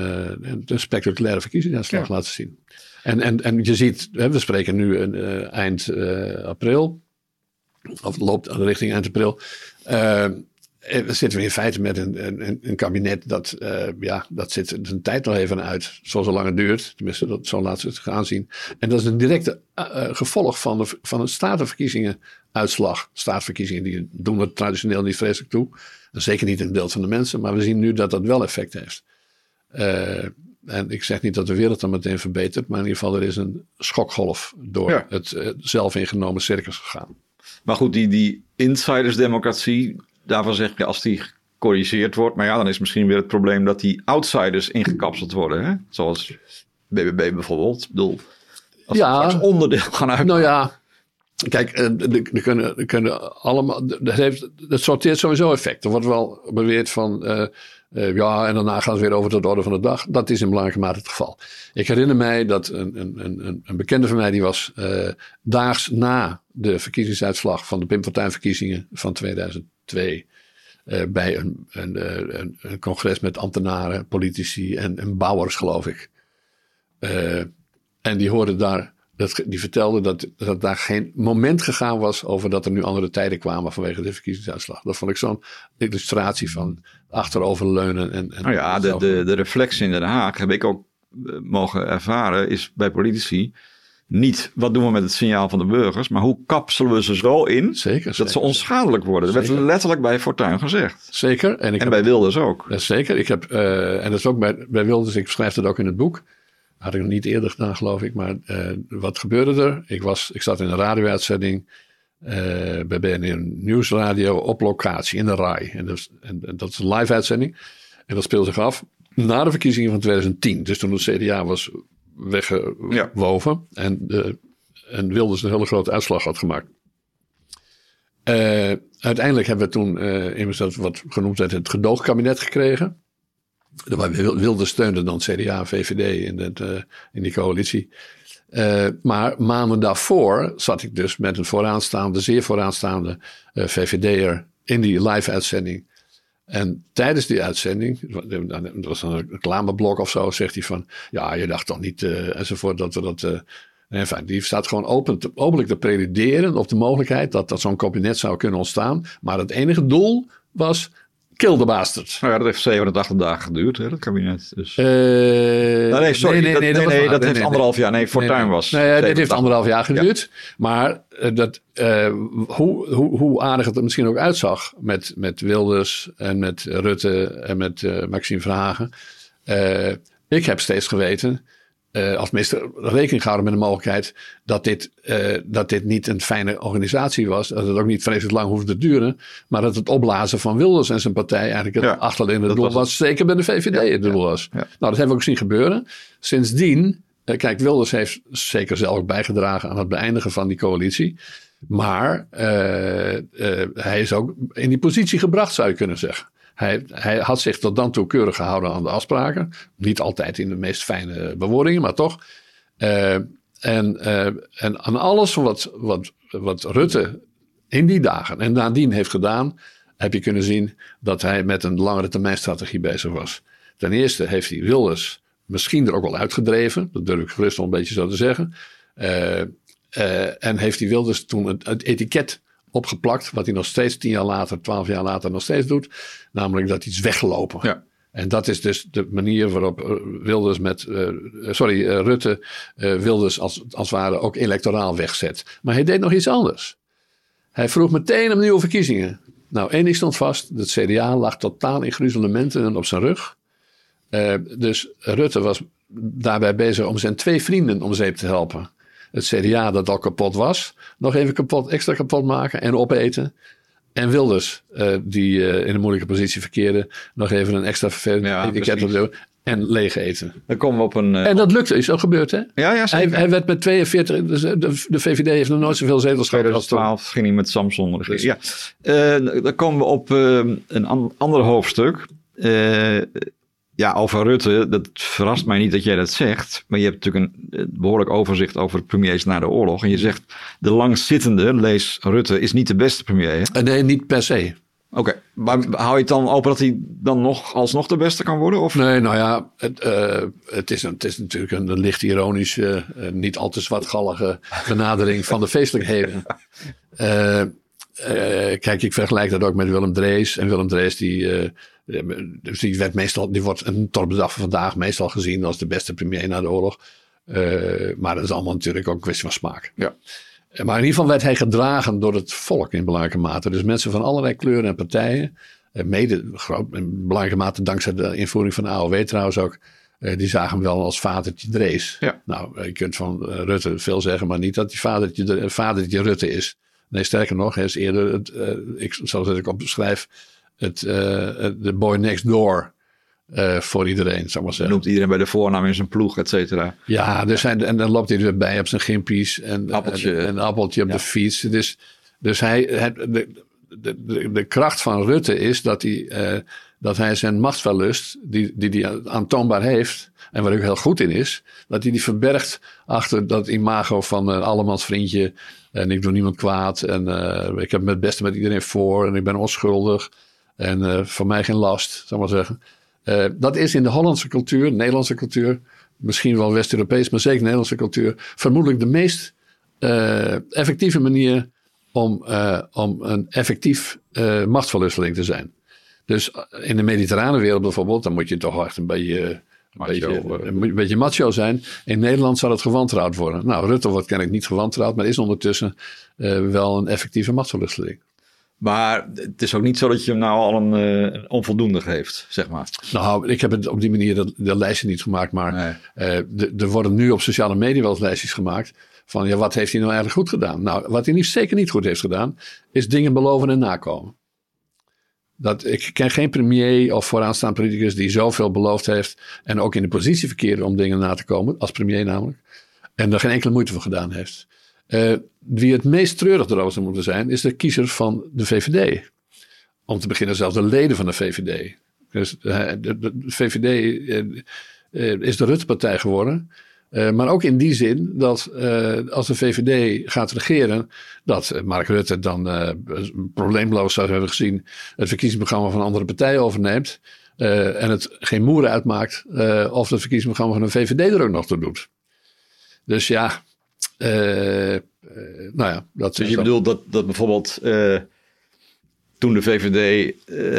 een spectaculaire verkiezingsuitslag ja. laten zien. En, en, en je ziet, we spreken nu uh, eind uh, april, of loopt richting eind april. Uh, dan zitten we in feite met een, een, een kabinet dat, uh, ja, dat zit zijn tijd nog even uit. Zoals het duurt. Tenminste, dat, zo laat ze het gaan zien. En dat is een directe gevolg van de, van een statenverkiezingen uitslag. Staatsverkiezingen die doen we traditioneel niet vreselijk toe. Zeker niet in het beeld van de mensen. Maar we zien nu dat dat wel effect heeft. Uh, en ik zeg niet dat de wereld dan meteen verbetert. Maar in ieder geval er is een schokgolf door ja. het uh, zelf ingenomen circus gegaan. Maar goed, die, die insidersdemocratie, daarvan zeg je als die gecorrigeerd wordt. Maar ja, dan is misschien weer het probleem dat die outsiders ingekapseld worden. Hè? Zoals BBB bijvoorbeeld. Ik bedoel, als ja, onderdeel gaan uit. Nou ja, kijk, er kunnen, er kunnen allemaal. Dat, heeft, dat sorteert sowieso effect. Er wordt wel beweerd van. Uh, uh, ja, en daarna gaat het weer over tot de orde van de dag. Dat is in belangrijke mate het geval. Ik herinner mij dat een, een, een, een bekende van mij, die was uh, daags na de verkiezingsuitslag van de Pim Fortuyn verkiezingen van 2002. Uh, bij een, een, een, een, congres met ambtenaren, politici en, en bouwers, geloof ik. en die hoorden daar dat, die vertelde dat, dat daar geen moment gegaan was over dat er nu andere tijden kwamen vanwege de verkiezingsuitslag. Dat vond ik zo'n illustratie van achteroverleunen. En, en nou ja, de, de, de reflex in Den Haag heb ik ook eh, mogen ervaren, is bij politici niet wat doen we met het signaal van de burgers, maar hoe kapselen we ze zo in zeker, dat zeker. ze onschadelijk worden. Dat werd letterlijk bij Fortuyn gezegd. Zeker. En, ik en heb, bij Wilders ook. Zeker. Ik heb, uh, en dat is ook bij, bij Wilders, ik schrijf het ook in het boek. Had ik nog niet eerder gedaan, geloof ik. Maar uh, wat gebeurde er? Ik, was, ik zat in een radio-uitzending uh, bij BNR Nieuwsradio op locatie in de RAI. En dat, is, en, en dat is een live-uitzending. En dat speelde zich af na de verkiezingen van 2010. Dus toen het CDA was weggewoven. Ja. En, de, en Wilders een hele grote uitslag had gemaakt. Uh, uiteindelijk hebben we toen uh, immers dat wat genoemd werd het gedoogkabinet gekregen. Wij wilden steunen dan CDA, VVD in, het, uh, in die coalitie. Uh, maar maanden daarvoor zat ik dus met een vooraanstaande, zeer vooraanstaande uh, VVD'er in die live-uitzending. En tijdens die uitzending, dat was een reclameblok of zo, zegt hij van, ja, je dacht toch niet, enzovoort, dat we dat... En enfin, die staat gewoon open te, openlijk te predideren op de mogelijkheid dat, dat zo'n kabinet zou kunnen ontstaan. Maar het enige doel was Kill the bastard. Nou ja, dat heeft 87 dagen geduurd, hè, dat kabinet. Dus. Uh, nou, nee, sorry. Nee, nee, dat, nee, nee, dat, nee, was, dat heeft anderhalf jaar. Nee, Fortuyn was. Nee, ja, dit heeft anderhalf jaar geduurd. Ja. Maar uh, dat, uh, hoe, hoe, hoe aardig het er misschien ook uitzag met, met Wilders en met Rutte en met Maxime Verhagen. ik heb steeds geweten uh, als minister rekening gehouden met de mogelijkheid dat dit, uh, dat dit niet een fijne organisatie was. Dat het ook niet vreselijk lang hoefde te duren. Maar dat het opblazen van Wilders en zijn partij eigenlijk het ja, achterliggende doel was, was. Zeker bij de VVD ja, het doel was. Nou, dat hebben we ook zien gebeuren. Sindsdien, uh, kijk, Wilders heeft zeker zelf bijgedragen aan het beëindigen van die coalitie. Maar hij is ook in die positie gebracht, zou je kunnen zeggen. Hij, hij, had zich tot dan toe keurig gehouden aan de afspraken. Niet altijd in de meest fijne bewoordingen, maar toch. Uh, en, uh, en aan alles wat, wat, wat Rutte in die dagen en nadien heeft gedaan, heb je kunnen zien dat hij met een langere termijn strategie bezig was. Ten eerste heeft hij Wilders misschien er ook wel uitgedreven, dat durf ik gerust wel een beetje zo te zeggen. Uh, en heeft hij Wilders toen het, het etiket opgeplakt. Wat hij nog steeds tien jaar later, twaalf jaar later nog steeds doet. Namelijk dat iets weggelopen. Ja. En dat is dus de manier waarop Wilders met, uh, sorry, uh, Rutte uh, Wilders als, als het ware ook electoraal wegzet. Maar hij deed nog iets anders. Hij vroeg meteen om nieuwe verkiezingen. Nou, één ding stond vast. Het CDA lag totaal in gruzelementen en op zijn rug. dus Rutte was daarbij bezig om zijn twee vrienden om zeep te helpen het CDA dat al kapot was, nog even kapot, extra kapot maken en opeten. En Wilders, uh, die uh, in een moeilijke positie verkeerde, nog even een extra vervelend ja, etiket. En leeg eten. Dan komen we op een. Uh... En dat lukte, is ook gebeurd, hè? Ja, ja, hij, hij, werd met 42. Dus de, de, VVD heeft nog nooit zoveel zetels gehad. 2012 ging hij met Samson. Dus. Ja. dan komen we op een an ander hoofdstuk. Ja, over Rutte, dat verrast mij niet dat jij dat zegt. Maar je hebt natuurlijk een behoorlijk overzicht over de premiers na de oorlog. En je zegt, de langzittende, lees Rutte, is niet de beste premier. Hè? Nee, niet per se. Oké, okay. maar hou je het dan open dat hij dan nog alsnog de beste kan worden? Of? Nee, nou ja, het, uh, het, is, het is natuurlijk een, een licht ironische, uh, niet al te zwartgallige benadering van de feestelijkheden. Uh, kijk, ik vergelijk dat ook met Willem Drees. En Willem Drees, die, dus die, werd meestal, die wordt een, tot de dag van vandaag meestal gezien als de beste premier na de oorlog. maar dat is allemaal natuurlijk ook een kwestie van smaak. Ja. Maar in ieder geval werd hij gedragen door het volk in belangrijke mate. Dus mensen van allerlei kleuren en partijen. Mede groot, in belangrijke mate dankzij de invoering van de AOW trouwens ook. die zagen hem wel als vadertje Drees. Ja. Nou, je kunt van Rutte veel zeggen, maar niet dat hij vadertje, vadertje Rutte is. Nee, sterker nog, hij is eerder, het, ik, zoals ik op het, de boy next door uh, voor iedereen, zou maar zeggen. Noemt iedereen bij de voornaam in zijn ploeg, et cetera. Ja, dus hij, en dan loopt hij er bij op zijn gimpies en appeltje. En, een appeltje op ja. de fiets. Dus, dus hij, de, de, de, de, kracht van Rutte is dat hij, uh, dat hij zijn machtsverlust, die, die hij aantoonbaar heeft, en waar hij ook heel goed in is, dat hij die verbergt achter dat imago van een allemans vriendje. En ik doe niemand kwaad. En uh, ik heb het beste met iedereen voor. En ik ben onschuldig. En uh, voor mij geen last, zou ik maar zeggen. Uh, dat is in de Hollandse cultuur, Nederlandse cultuur, misschien wel West-Europees, maar zeker Nederlandse cultuur, vermoedelijk de meest uh, effectieve manier om, om een effectief machtsverlusseling te zijn. Dus in de mediterrane wereld bijvoorbeeld, dan moet je toch echt een beetje. Macho, een, beetje, een beetje macho zijn. In Nederland zou het gewantrouwd worden. Nou, Rutte wordt kennelijk niet gewantrouwd, maar is ondertussen wel een effectieve machtsverlusseling. Maar het is ook niet zo dat je hem nou al een, uh, onvoldoende geeft, zeg maar. Nou, ik heb het op die manier de, de lijstje niet gemaakt. Maar nee. uh, de, er worden nu op sociale media wel eens lijstjes gemaakt. Van ja, wat heeft hij nou eigenlijk goed gedaan? Nou, wat hij niet, zeker niet goed heeft gedaan, is dingen beloven en nakomen. Dat, ik ken geen premier of vooraanstaand politicus die zoveel beloofd heeft. En ook in de positie verkeerde om dingen na te komen, als premier namelijk. En daar geen enkele moeite voor gedaan heeft. Uh, wie het meest treurig erover zou moeten zijn, is de kiezer van de VVD. Om te beginnen zelfs de leden van de VVD. Dus de, de, de VVD uh, is de Rutte-partij geworden. Maar ook in die zin dat als de VVD gaat regeren, dat Mark Rutte dan probleemloos zou hebben gezien het verkiezingsprogramma van andere partijen overneemt. en het geen moeren uitmaakt of het verkiezingsprogramma van een VVD er ook nog toe doet. Dus ja, nou ja, dat dus je bedoelt dat, dat bijvoorbeeld uh, toen de VVD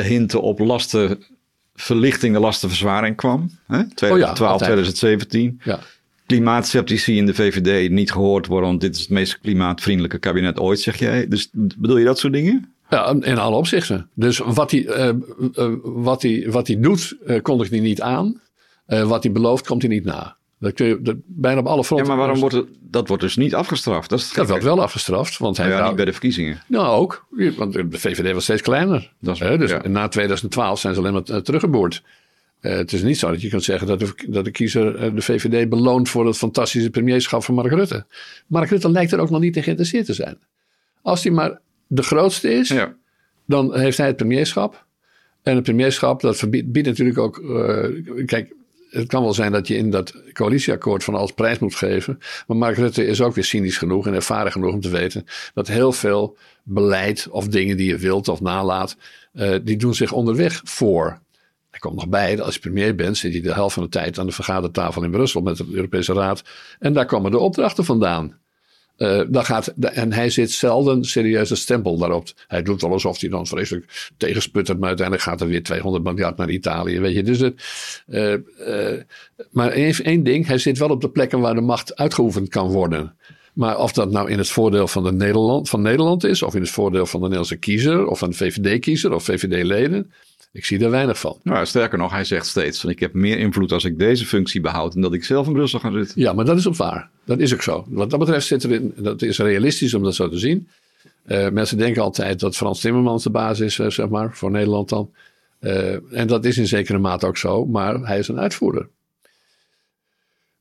hinten op lastenverlichting, de lastenverzwaring kwam, hè? 2012, oh ja, 2017. Ja. Klimaatceptici in de VVD niet gehoord worden, want dit is het meest klimaatvriendelijke kabinet ooit, zeg jij. Dus bedoel je dat soort dingen? Ja, in alle opzichten. Dus wat hij, wat hij, wat hij doet, kondigt hij niet aan. wat hij belooft, komt hij niet na. Dat kun je dat, bijna op alle fronten. Ja, maar waarom wordt het, dat wordt dus niet afgestraft? Dat, is dat wordt wel afgestraft. Want hij ja, nou, niet bij de verkiezingen. Nou, ook. Want de VVD was steeds kleiner. Dat is, dus ja. na 2012 zijn ze alleen maar uh, teruggeboord. Uh, het is niet zo dat je kunt zeggen dat de, dat de kiezer uh, de VVD beloont voor het fantastische premierschap van Mark Rutte. Mark Rutte lijkt er ook nog niet in geïnteresseerd te zijn. Als hij maar de grootste is, ja. dan heeft hij het premierschap. En het premierschap, dat verbiedt, biedt natuurlijk ook. kijk, het kan wel zijn dat je in dat coalitieakkoord van alles prijs moet geven. Maar Mark Rutte is ook weer cynisch genoeg en ervaren genoeg om te weten dat heel veel beleid of dingen die je wilt of nalaat, uh, die doen zich onderweg voor. Er komt nog bij als je premier bent, zit je de helft van de tijd aan de vergadertafel in Brussel met de Europese Raad. En daar komen de opdrachten vandaan. Uh, dan gaat, en hij zit zelden serieus een stempel daarop. Hij doet wel alsof hij dan vreselijk tegensputtert, maar uiteindelijk gaat er weer 200 miljard naar Italië. Weet je, dus het, uh, uh, maar één, één ding, hij zit wel op de plekken waar de macht uitgeoefend kan worden. Maar of dat nou in het voordeel van, de Nederland, van Nederland is, of in het voordeel van de Nederlandse kiezer, of van de VVD-kiezer, of VVD-leden, ik zie er weinig van. Nou, sterker nog, hij zegt steeds: van, ik heb meer invloed als ik deze functie behoud. en dat ik zelf in Brussel ga zitten. Ja, maar dat is ook waar. Dat is ook zo. Wat dat betreft zit erin, dat is realistisch om dat zo te zien. Uh, mensen denken altijd dat Frans Timmermans de baas is, uh, zeg maar, voor Nederland dan. Uh, en dat is in zekere mate ook zo, maar hij is een uitvoerder.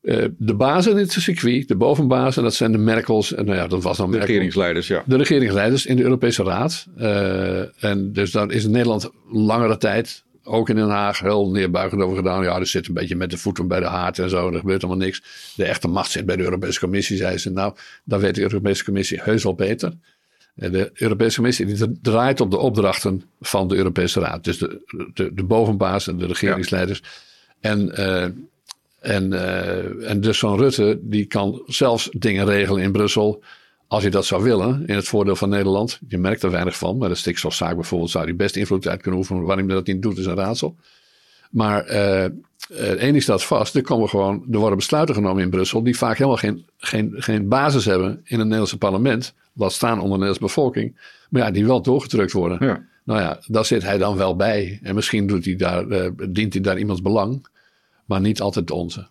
Uh, de bazen in het circuit, de bovenbazen, dat zijn de Merkels. En nou ja, dat was dan de Merkel, regeringsleiders, ja. De regeringsleiders in de Europese Raad. Uh, en dus daar is in Nederland langere tijd, ook in Den Haag, heel neerbuigend over gedaan. Ja, er zit een beetje met de voeten bij de haard en zo. Er gebeurt allemaal niks. De echte macht zit bij de Europese Commissie, zei ze. Nou, daar weet de Europese Commissie heus wel beter. De Europese Commissie die draait op de opdrachten van de Europese Raad. Dus de, de, de bovenbaas en de regeringsleiders. Ja. En uh, en, uh, en dus zo'n Rutte, die kan zelfs dingen regelen in Brussel. als je dat zou willen, in het voordeel van Nederland, je merkt er weinig van, maar de stikstofzaak bijvoorbeeld zou die best invloed uit kunnen oefenen. Waarom je dat niet doet, is een raadsel. Maar uh, één ding staat vast, er, komen gewoon, er worden besluiten genomen in Brussel die vaak helemaal geen, geen, geen basis hebben in het Nederlandse parlement. Laat staan onder de Nederlandse bevolking. Maar ja, die wel doorgedrukt worden. Ja. Nou ja, daar zit hij dan wel bij. En misschien doet hij daar, uh, dient hij daar iemands belang, maar niet altijd de onze.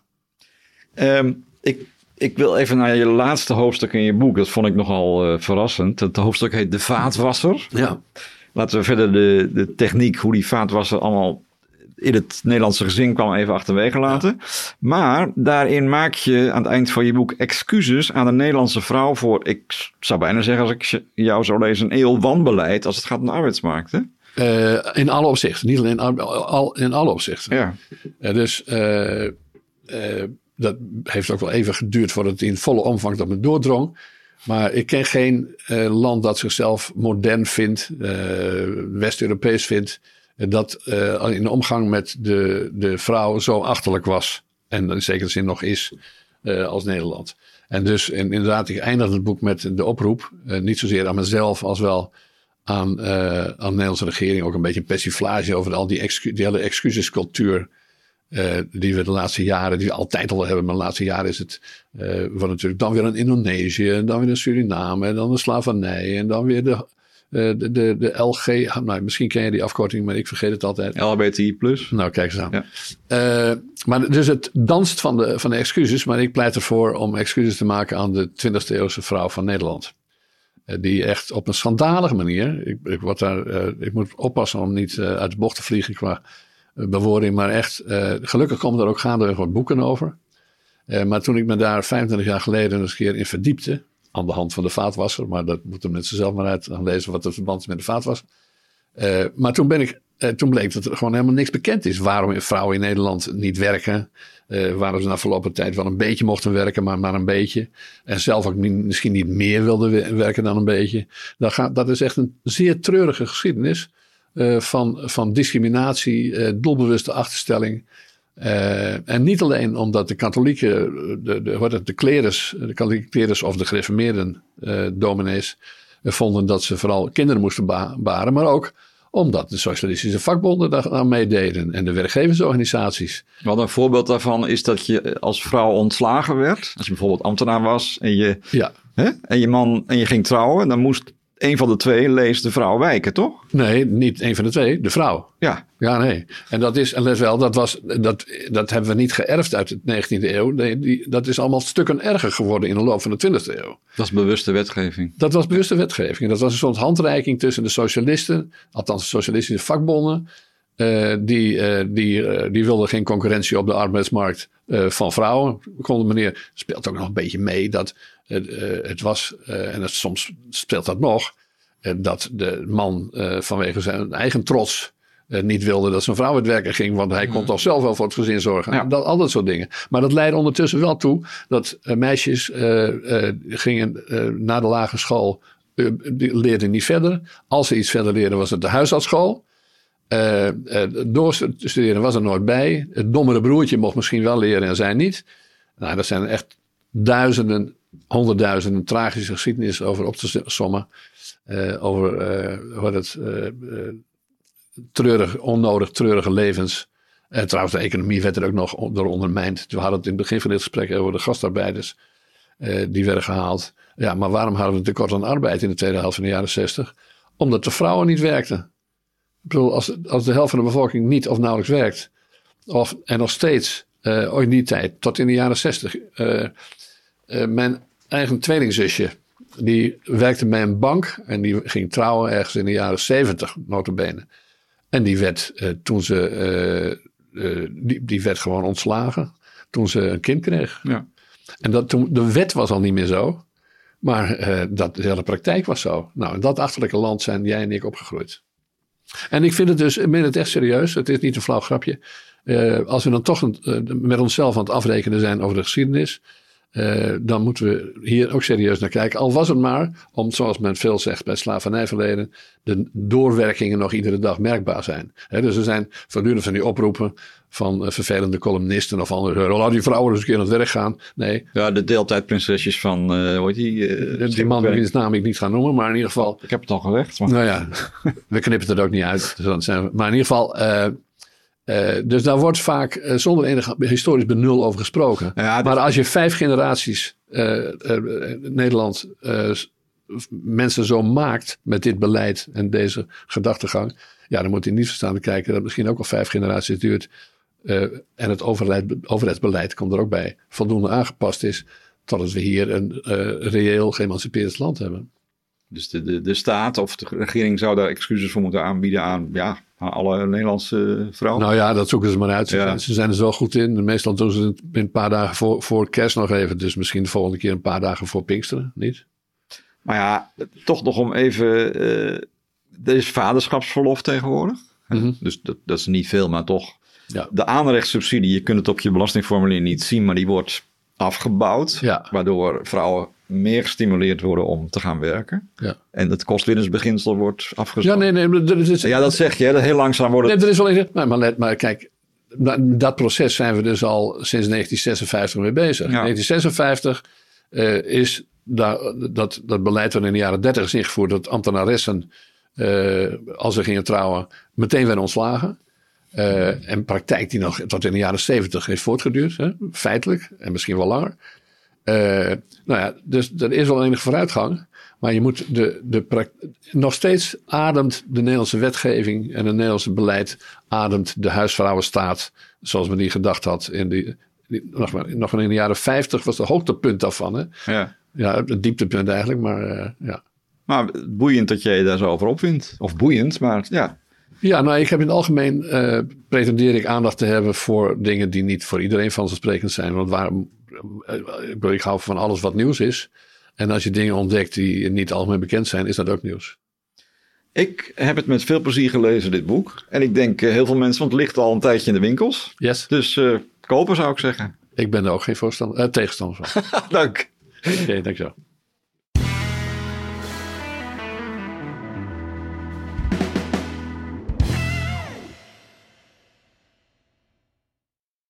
Um, ik ik wil even naar je laatste hoofdstuk in je boek. Dat vond ik nogal uh, verrassend. Het hoofdstuk heet De Vaatwasser. Ja. Laten we verder de, de techniek, hoe die vaatwasser allemaal in het Nederlandse gezin kwam, even achterwege laten. Maar daarin maak je aan het eind van je boek excuses aan de Nederlandse vrouw voor, ik zou bijna zeggen, als ik jou zou lezen, een eeuw wanbeleid als het gaat om de arbeidsmarkt. Hè? Uh, in alle opzichten, niet alleen al, in alle opzichten. Ja. Uh, dus dat heeft ook wel even geduurd voordat het in volle omvang dat me doordrong. Maar ik ken geen land dat zichzelf modern vindt, West-Europees vindt, dat in de omgang met de, de vrouw zo achterlijk was. En in zekere zin nog is als Nederland. En dus en inderdaad, ik eindig het boek met de oproep, niet zozeer aan mezelf als wel aan, aan de Nederlandse regering, ook een beetje een persiflage over al die, excu die hele excusescultuur uh, die we de laatste jaren, die we altijd al hebben, maar de laatste jaren is het uh, van natuurlijk dan weer een Indonesië, en dan weer een Suriname, en dan de slavernij, en dan weer de, uh, de, de, de LG. Nou, misschien ken je die afkorting, maar ik vergeet het altijd. LHBTI. Nou, kijk eens aan. Ja. maar dus het danst van de, van de excuses, maar ik pleit ervoor om excuses te maken aan de 20e eeuwse vrouw van Nederland. Die echt op een schandalige manier, ik, ik, daar, ik moet oppassen om niet uit de bocht te vliegen qua bewoording, maar echt, gelukkig komen er ook gaandeweg wat boeken over. Maar toen ik me daar 25 jaar geleden eens een keer in verdiepte, aan de hand van de vaatwasser, maar dat moeten mensen zelf maar uit gaan lezen wat het verband is met de vaatwasser. Maar toen, ben ik, toen bleek dat er gewoon helemaal niks bekend is waarom vrouwen in Nederland niet werken. waarom ze na verloop tijd wel een beetje mochten werken, maar maar een beetje. En zelf ook misschien niet meer wilden werken dan een beetje. Dat, dat is echt een zeer treurige geschiedenis. Uh, van, van discriminatie, uh, doelbewuste achterstelling. En niet alleen omdat de katholieke, de, de, het, de klerus, de katholieke klerus of de gereformeerden dominees vonden dat ze vooral kinderen moesten ba baren, maar ook omdat de socialistische vakbonden daar aan meededen en de werkgeversorganisaties. Wat een voorbeeld daarvan is dat je als vrouw ontslagen werd. Als je bijvoorbeeld ambtenaar was en je, ja. hè, en je man en je ging trouwen, dan moest een van de twee leest de vrouw wijken, toch? Nee, niet een van de twee, de vrouw. Ja. Ja, nee. En dat is, en let wel, dat, was, dat, dat hebben we niet geërfd uit de 19e eeuw. Nee, die, dat is allemaal stukken erger geworden in de loop van de 20e eeuw. Dat is bewuste wetgeving. Dat was bewuste wetgeving. Dat was een soort handreiking tussen de socialisten, althans de socialistische vakbonden. Uh, die, uh, die, uh, die wilden geen concurrentie op de arbeidsmarkt van vrouwen. Konden meneer, speelt ook nog een beetje mee dat het was, en het, soms speelt dat nog, dat de man vanwege zijn eigen trots niet wilde dat zijn vrouw het werken ging, want hij kon toch zelf wel voor het gezin zorgen. Ja. Dat, al dat soort dingen. Maar dat leidde ondertussen wel toe dat meisjes gingen naar de lagere school, leerden niet verder. Als ze iets verder leerden was het de huisartsschool. Uh, uh, doorstuderen was er nooit bij. Het dommere broertje mocht misschien wel leren en zij niet. Nou, dat zijn echt duizenden honderdduizenden tragische geschiedenis over op te sommen. Uh, over wat het treurig, onnodig treurige levens. En trouwens, de economie werd er ook nog door ondermijnd. We hadden het in het begin van dit gesprek over de gastarbeiders. die werden gehaald. Ja, maar waarom hadden we tekort aan arbeid in de tweede helft van de jaren zestig? Omdat de vrouwen niet werkten. Ik bedoel, als, als de helft van de bevolking niet of nauwelijks werkt. Of, en nog steeds, ooit in die tijd, tot in de jaren zestig uh, mijn eigen tweelingzusje, die werkte bij een bank en die ging trouwen ergens in de jaren zeventig, notabene. En die werd, uh, toen ze, uh, die, die werd gewoon ontslagen toen ze een kind kreeg. Ja. En dat, toen, de wet was al niet meer zo, maar dat, de hele praktijk was zo. Nou, in dat achterlijke land zijn jij en ik opgegroeid. En ik vind het dus, ik meen het echt serieus, het is niet een flauw grapje. als we dan toch een, met onszelf aan het afrekenen zijn over de geschiedenis, eh, dan moeten we hier ook serieus naar kijken. Al was het maar om, zoals men veel zegt bij slavernijverleden, de doorwerkingen nog iedere dag merkbaar zijn. Dus er zijn voortdurend van die oproepen van eh, vervelende columnisten of anderen. Laat die vrouwen eens een keer aan het werk gaan. Nee, Ja, de deeltijdprinsesjes van, eh hoe heet die? die man wiens naam ik niet ga noemen, maar in ieder geval. Ik heb het al gezegd. Maar... Nou ja, we knippen het er ook niet uit. Dus dan zijn we, maar in ieder geval. Eh, dus daar wordt vaak eh, zonder enig historisch benul over gesproken. Ja, maar als je vijf generaties eh, Nederland mensen zo maakt met dit beleid en deze gedachtegang. Ja, dan moet je niet verstaan te kijken dat het misschien ook al vijf generaties duurt. en het overheid, overheidsbeleid komt er ook bij. Voldoende aangepast is. Totdat we hier een reëel geëmancipeerd land hebben. Dus de, de, de staat of de regering zou daar excuses voor moeten aanbieden aan, ja, aan alle Nederlandse vrouwen. Nou ja, dat zoeken ze maar uit. Ze, Ja. zijn, ze zijn er zo goed in. Meestal doen ze het een paar dagen voor, voor kerst nog even. Dus misschien de volgende keer een paar dagen voor Pinksteren, niet? Maar ja, toch nog om even. eh er is vaderschapsverlof tegenwoordig. Mhm. Dus dat, dat is niet veel, maar toch. Ja. De aanrechtssubsidie, je kunt het op je belastingformulier niet zien, maar die wordt afgebouwd. Ja. Waardoor vrouwen meer gestimuleerd worden om te gaan werken. Ja, En het kostwinnersbeginsel wordt ja afgesloten. nee, nee. Er is, Ja, dat zeg je, dat heel langzaam wordt nee, er is wel maar, maar, let- maar kijk, dat proces zijn we dus al sinds 1956 mee bezig. Ja. 1956 eh, is dat, dat beleid wat in de jaren 30 is ingevoerd, dat ambtenaressen, eh, als ze gingen trouwen, meteen werden ontslagen. Eh, en praktijk die nog tot in de jaren 70 heeft voortgeduurd, hè, feitelijk, en misschien wel langer. Eh, nou ja, dus er is wel enige vooruitgang. Maar je moet de, de nog steeds ademt de Nederlandse wetgeving en het Nederlandse beleid ademt de huisvrouwenstaat zoals men die gedacht had in die, die- nog, maar, nog maar in de jaren 50 was het hoogtepunt daarvan. Hè? Ja. Ja, het dieptepunt eigenlijk, maar eh, ja. Maar boeiend dat jij daar zo over opwint. Of boeiend, maar ja. Ja, nou, ik heb in het algemeen eh, pretendeer ik aandacht te hebben voor dingen die niet voor iedereen vanzelfsprekend zijn. Want waarom, ik, hou van alles wat nieuws is. En als je dingen ontdekt die niet algemeen bekend zijn, is dat ook nieuws. Ik heb het met veel plezier gelezen, dit boek. En ik denk eh, heel veel mensen, want het ligt al een tijdje in de winkels. Yes. Dus eh, kopen zou ik zeggen. Ik ben er ook geen voorstander, eh, tegenstander van. Dank. Oké, dankjewel.